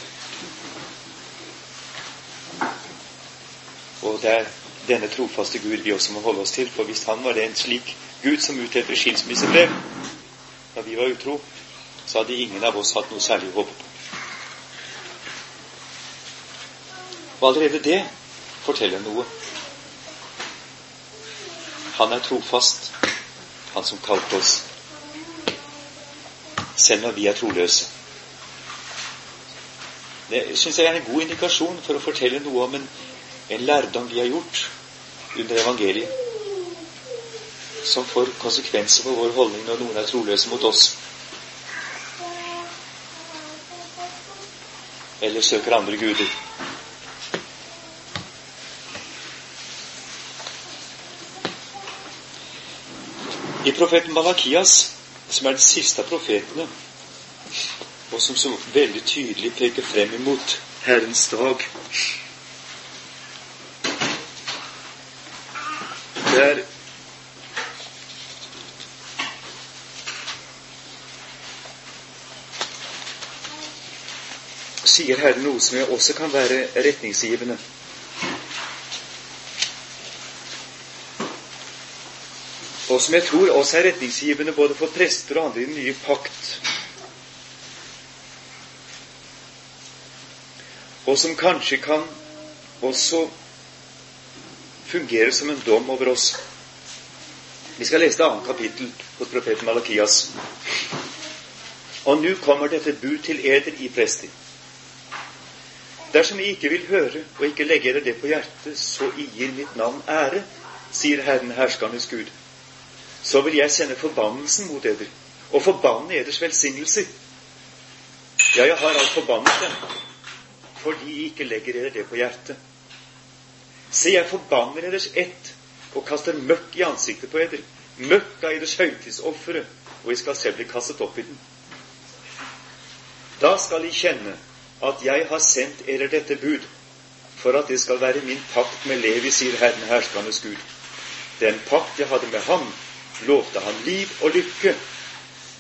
Og det er denne trofaste Gud vi også må holde oss til. For hvis han var det en slik Gud som utdelte skilsmissebrev da vi var utro, så hadde ingen av oss hatt noe særlig å håpe på. Og allerede det forteller noe. Han er trofast, han som kalte oss selv når vi er troløse. Det syns jeg er en god indikasjon for å fortelle noe om en, en lærdom vi har gjort under evangeliet, som får konsekvenser for vår holdning når noen er troløse mot oss. Eller søker andre guder. Profeten Malakias som er den siste av profetene, og som så veldig tydelig peker frem imot Herrens dag. Der sier Herren noe som også kan være retningsgivende. Og som jeg tror også er retningsgivende både for prester og andre i den nye pakt. Og som kanskje kan også fungere som en dom over oss. Vi skal lese det annet kapittel hos profeten Malakias. Og nå kommer dette bud til eder i prester. Dersom I ikke vil høre og ikke legge dere det på hjertet, så gir mitt navn ære, sier Herren herskernes Gud, så vil jeg sende forbannelsen mot eder og forbanne eders velsignelser. Ja, jeg har alt forbannet dem, fordi I ikke legger dere det på hjertet. Se, jeg forbanner eders ett og kaster møkk i ansiktet på eder, møkk av eders høytidsofre, og jeg skal selv bli kastet opp i den. Da skal I kjenne at jeg har sendt eder dette bud, for at det skal være min pakt med Levi, sier Herren herskernes Gud. Den pakt jeg hadde med ham, lovte han liv og lykke.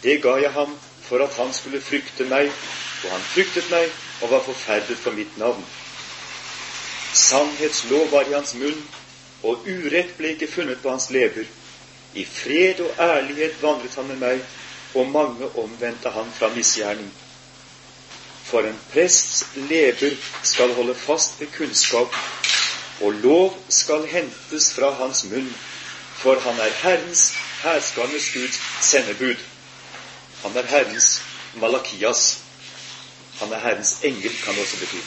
Det ga jeg ham for at han skulle frykte meg, og han fryktet meg og var forferdet for mitt navn. Sannhetslov var i hans munn, og urett ble ikke funnet på hans lever. I fred og ærlighet vandret han med meg, og mange omvendte han fra misgjerning. For en prests lever skal holde fast ved kunnskap, og lov skal hentes fra hans munn, for han er Herrens, herskernes Guds sendebud. Han er Herrens Malakias. Han er Herrens engel, kan det også bety.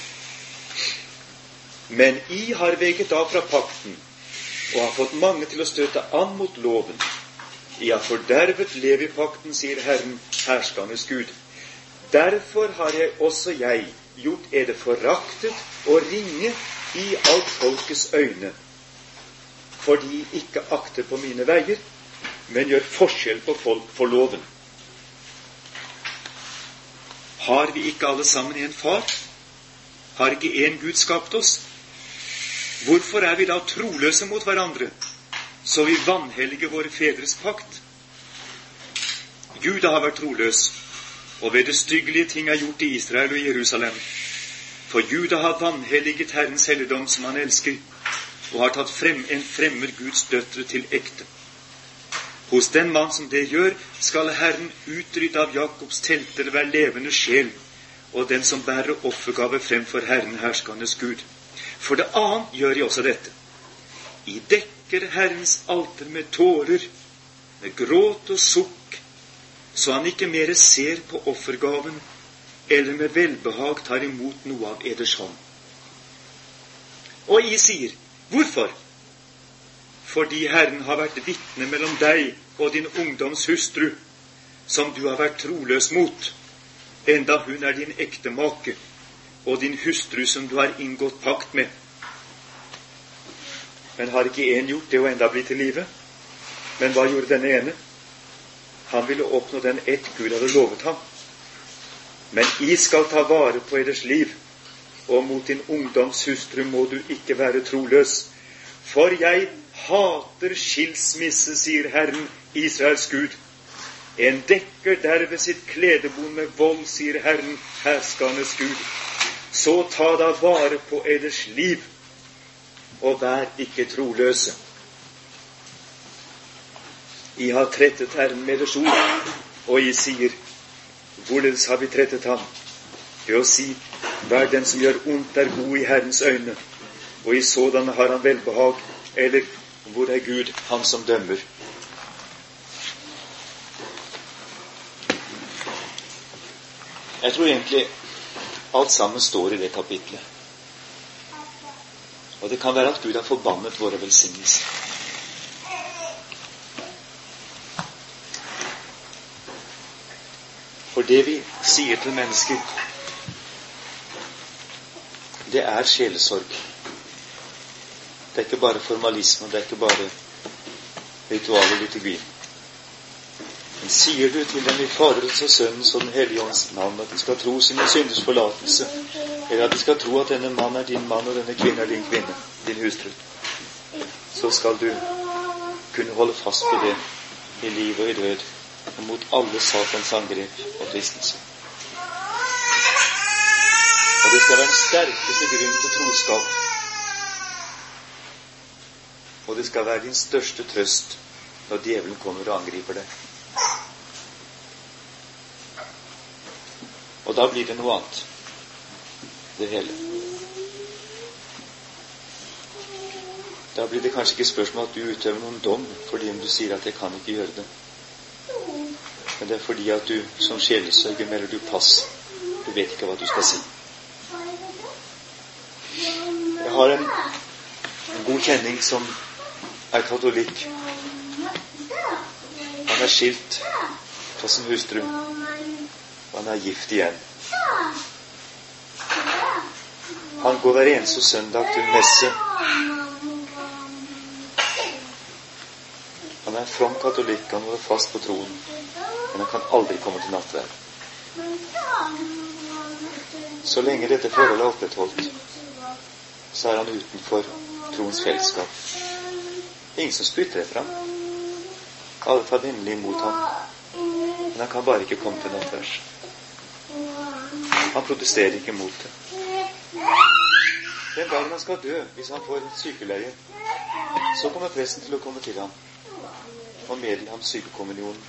Men I har veget av fra pakten og har fått mange til å støte an mot loven. I har fordervet Levi-pakten, sier Herren, herskernes Gud. Derfor har jeg også jeg gjort eder foraktet og ringe i alt folkets øyne, fordi de ikke akter på mine veier, men gjør forskjell på folk for loven. Har vi ikke alle sammen en far? Har ikke én Gud skapt oss? Hvorfor er vi da troløse mot hverandre, så vi vanhelliger våre fedres pakt? Juda har vært troløs, og ved det styggelige ting er gjort i Israel og Jerusalem. For Juda har vanhelliget Herrens helligdom, som han elsker, og har tatt frem en fremmed Guds døtre til ekte. Hos den mann som det gjør, skal Herren utrydde av Jakobs telter hver levende sjel, og den som bærer offergave fremfor Herren herskernes Gud. For det annet gjør jeg også dette. I dekker Herrens alter med tårer, med gråt og sukk, så han ikke mere ser på offergaven eller med velbehag tar imot noe av eders hånd. Og I sier, hvorfor? Fordi Herren har vært vitne mellom deg og din ungdoms hustru, som du har vært troløs mot, enda hun er din ektemake og din hustru som du har inngått pakt med. Men har ikke én gjort det og enda blitt til live? Men hva gjorde denne ene? Han ville oppnå den ett Gud hadde lovet ham. Men I skal ta vare på eders liv, og mot din ungdoms hustru må du ikke være troløs. For jeg hater skilsmisse, sier Herren, Israels Gud. En dekker derved sitt kledebon med vold, sier Herren, herskernes Gud så ta da vare på eders liv, og vær ikke troløse. I har trettet Herren med deres ord, og I sier, hvorledes har vi trettet ham? Ved å si, hver den som gjør ondt, er god i Herrens øyne, og i sådan har han velbehag, eller hvor er Gud, han som dømmer? Jeg tror egentlig Alt sammen står i det kapitlet. Og det kan være at Gud har forbannet våre velsignelser. For det vi sier til mennesker, det er sjelesorg. Det er ikke bare formalisme, det er ikke bare ritual og liturgi. Men sier du til dem i Faderens og Sønnens og Den hellige ånds navn at de skal tro sine synders forlatelse, eller at de skal tro at denne mann er din mann og denne kvinne er din kvinne, din hustru, så skal du kunne holde fast på det i liv og i død, og mot alle Satans angrep og fristelse. Og det skal være den sterkeste grunn til troskap. Og det skal være din største trøst når djevelen kommer og angriper deg. Og da blir det noe annet, det hele. Da blir det kanskje ikke spørsmål at du utøver noen dom fordi om du sier at 'jeg kan ikke gjøre det'. Men det er fordi at du som sjelesørger melder du pass. Du vet ikke hva du skal si. Jeg har en, en god kjenning som er katolikk. Han er skilt fra sin hustru. Og han er gift igjen. Han går hver eneste søndag til messe. Han er en from katolikk. Han holder fast på troen. Men han kan aldri komme til nattverd. Så lenge dette forholdet er opprettholdt, så er han utenfor troens fellesskap. Ingen som spytter etter ham. Alle tar vennlig imot ham. Men han kan bare ikke komme til nattverds. Han protesterer ikke mot det. Den dagen han skal dø, hvis han får sykeleie, så kommer presten til å komme til ham og meddele ham sykekommunionen